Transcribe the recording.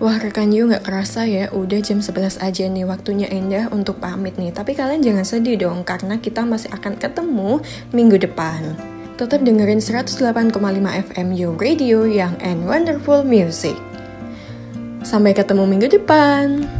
Wah rekan Yu gak kerasa ya, udah jam 11 aja nih waktunya Endah untuk pamit nih. Tapi kalian jangan sedih dong, karena kita masih akan ketemu minggu depan. Tetap dengerin 108,5 FM You Radio yang and wonderful music. Sampai ketemu minggu depan.